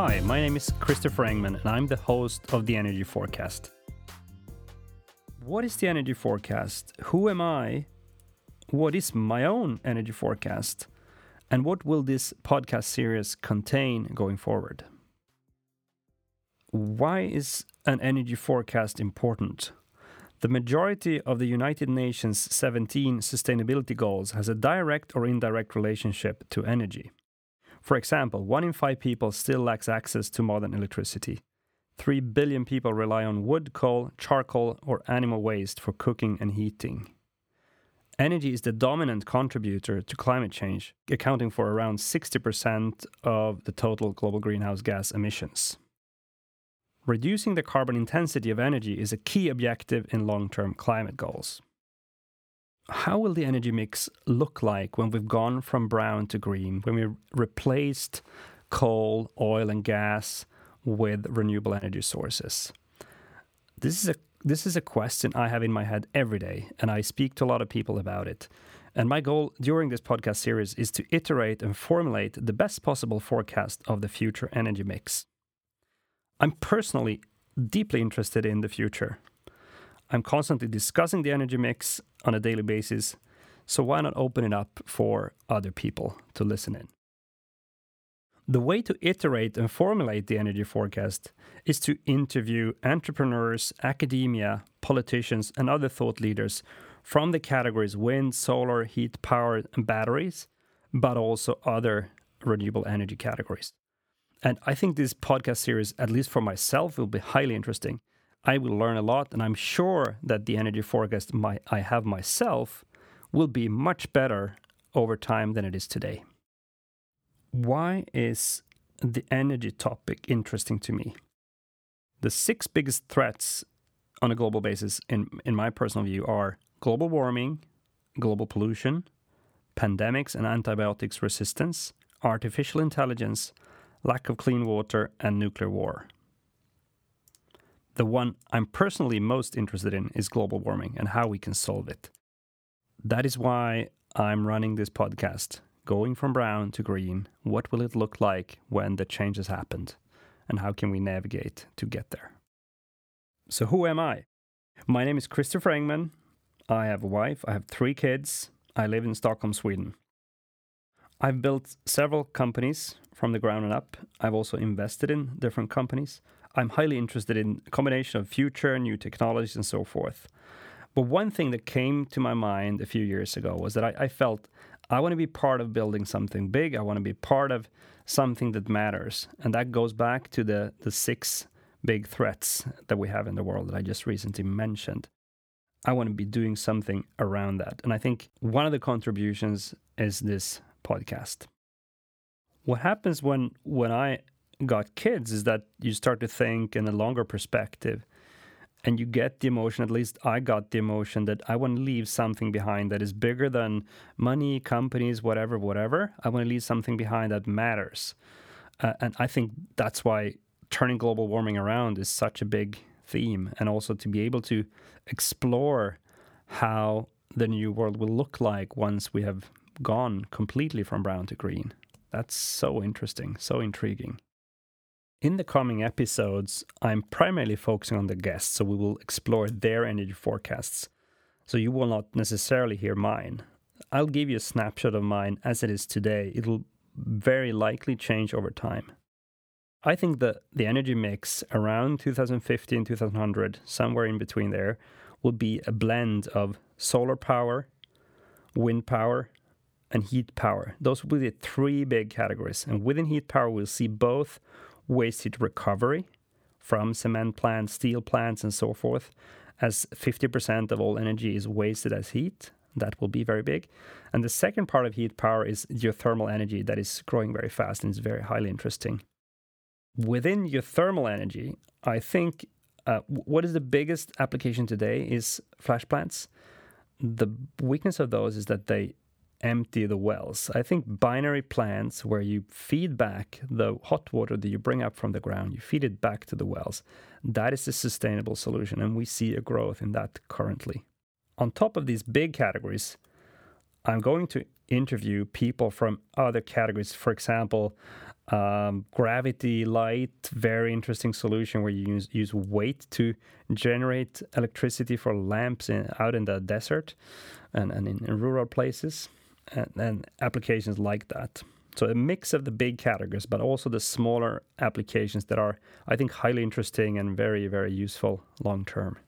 Hi, my name is Christopher Engman, and I'm the host of the Energy Forecast. What is the energy forecast? Who am I? What is my own energy forecast? And what will this podcast series contain going forward? Why is an energy forecast important? The majority of the United Nations 17 sustainability goals has a direct or indirect relationship to energy. For example, one in five people still lacks access to modern electricity. 3 billion people rely on wood, coal, charcoal, or animal waste for cooking and heating. Energy is the dominant contributor to climate change, accounting for around 60% of the total global greenhouse gas emissions. Reducing the carbon intensity of energy is a key objective in long term climate goals. How will the energy mix look like when we've gone from brown to green, when we replaced coal, oil, and gas with renewable energy sources? This is a this is a question I have in my head every day, and I speak to a lot of people about it. And my goal during this podcast series is to iterate and formulate the best possible forecast of the future energy mix. I'm personally deeply interested in the future. I'm constantly discussing the energy mix on a daily basis, so why not open it up for other people to listen in? The way to iterate and formulate the energy forecast is to interview entrepreneurs, academia, politicians, and other thought leaders from the categories wind, solar, heat, power, and batteries, but also other renewable energy categories. And I think this podcast series, at least for myself, will be highly interesting. I will learn a lot, and I'm sure that the energy forecast my, I have myself will be much better over time than it is today why is the energy topic interesting to me? The six biggest threats on a global basis, in, in my personal view, are global warming, global pollution, pandemics and antibiotics resistance, artificial intelligence, lack of clean water, and nuclear war. The one I'm personally most interested in is global warming and how we can solve it. That is why I'm running this podcast going from brown to green, what will it look like when the change has happened? And how can we navigate to get there? So, who am I? My name is Christopher Engman. I have a wife, I have three kids. I live in Stockholm, Sweden. I've built several companies from the ground up. I've also invested in different companies. I'm highly interested in a combination of future, new technologies, and so forth. But one thing that came to my mind a few years ago was that I, I felt I want to be part of building something big. I want to be part of something that matters. And that goes back to the, the six big threats that we have in the world that I just recently mentioned. I want to be doing something around that. And I think one of the contributions is this podcast. What happens when when I got kids is that you start to think in a longer perspective and you get the emotion at least i got the emotion that i want to leave something behind that is bigger than money companies whatever whatever. I want to leave something behind that matters. Uh, and i think that's why turning global warming around is such a big theme and also to be able to explore how the new world will look like once we have gone completely from brown to green. That's so interesting so intriguing in the coming episodes, I'm primarily focusing on the guests, so we will explore their energy forecasts. So you will not necessarily hear mine. I'll give you a snapshot of mine as it is today. It'll very likely change over time. I think that the energy mix around 2050 and 2100, somewhere in between there, will be a blend of solar power, wind power, and heat power. Those will be the three big categories. And within heat power, we'll see both waste heat recovery from cement plants, steel plants, and so forth, as 50% of all energy is wasted as heat. That will be very big. And the second part of heat power is geothermal energy that is growing very fast and is very highly interesting. Within geothermal energy, I think uh, what is the biggest application today is flash plants. The weakness of those is that they empty the wells. I think binary plants where you feed back the hot water that you bring up from the ground, you feed it back to the wells. That is a sustainable solution, and we see a growth in that currently. On top of these big categories, I'm going to interview people from other categories. For example, Um, gravity light, very interesting solution where you use, use weight to generate electricity for lamps in, out in the desert and, and in, in rural places, and, and applications like that. So a mix of the big categories, but also the smaller applications that are, I think, highly interesting and very, very useful long term.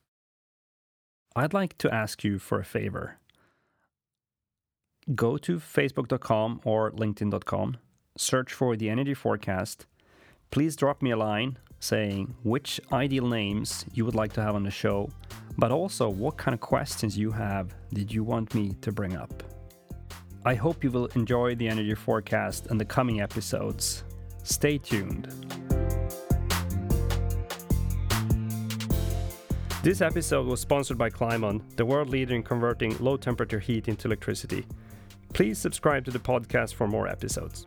I'd like to ask you for a favor. Go to facebook.com or linkedin.com, search for the energy forecast. Please drop me a line saying which ideal names you would like to have on the show, but also what kind of questions you have did you want me to bring up. I hope you will enjoy the energy forecast and the coming episodes. Stay tuned. This episode was sponsored by Climeon, the world leader in converting low temperature heat into electricity. Please subscribe to the podcast for more episodes.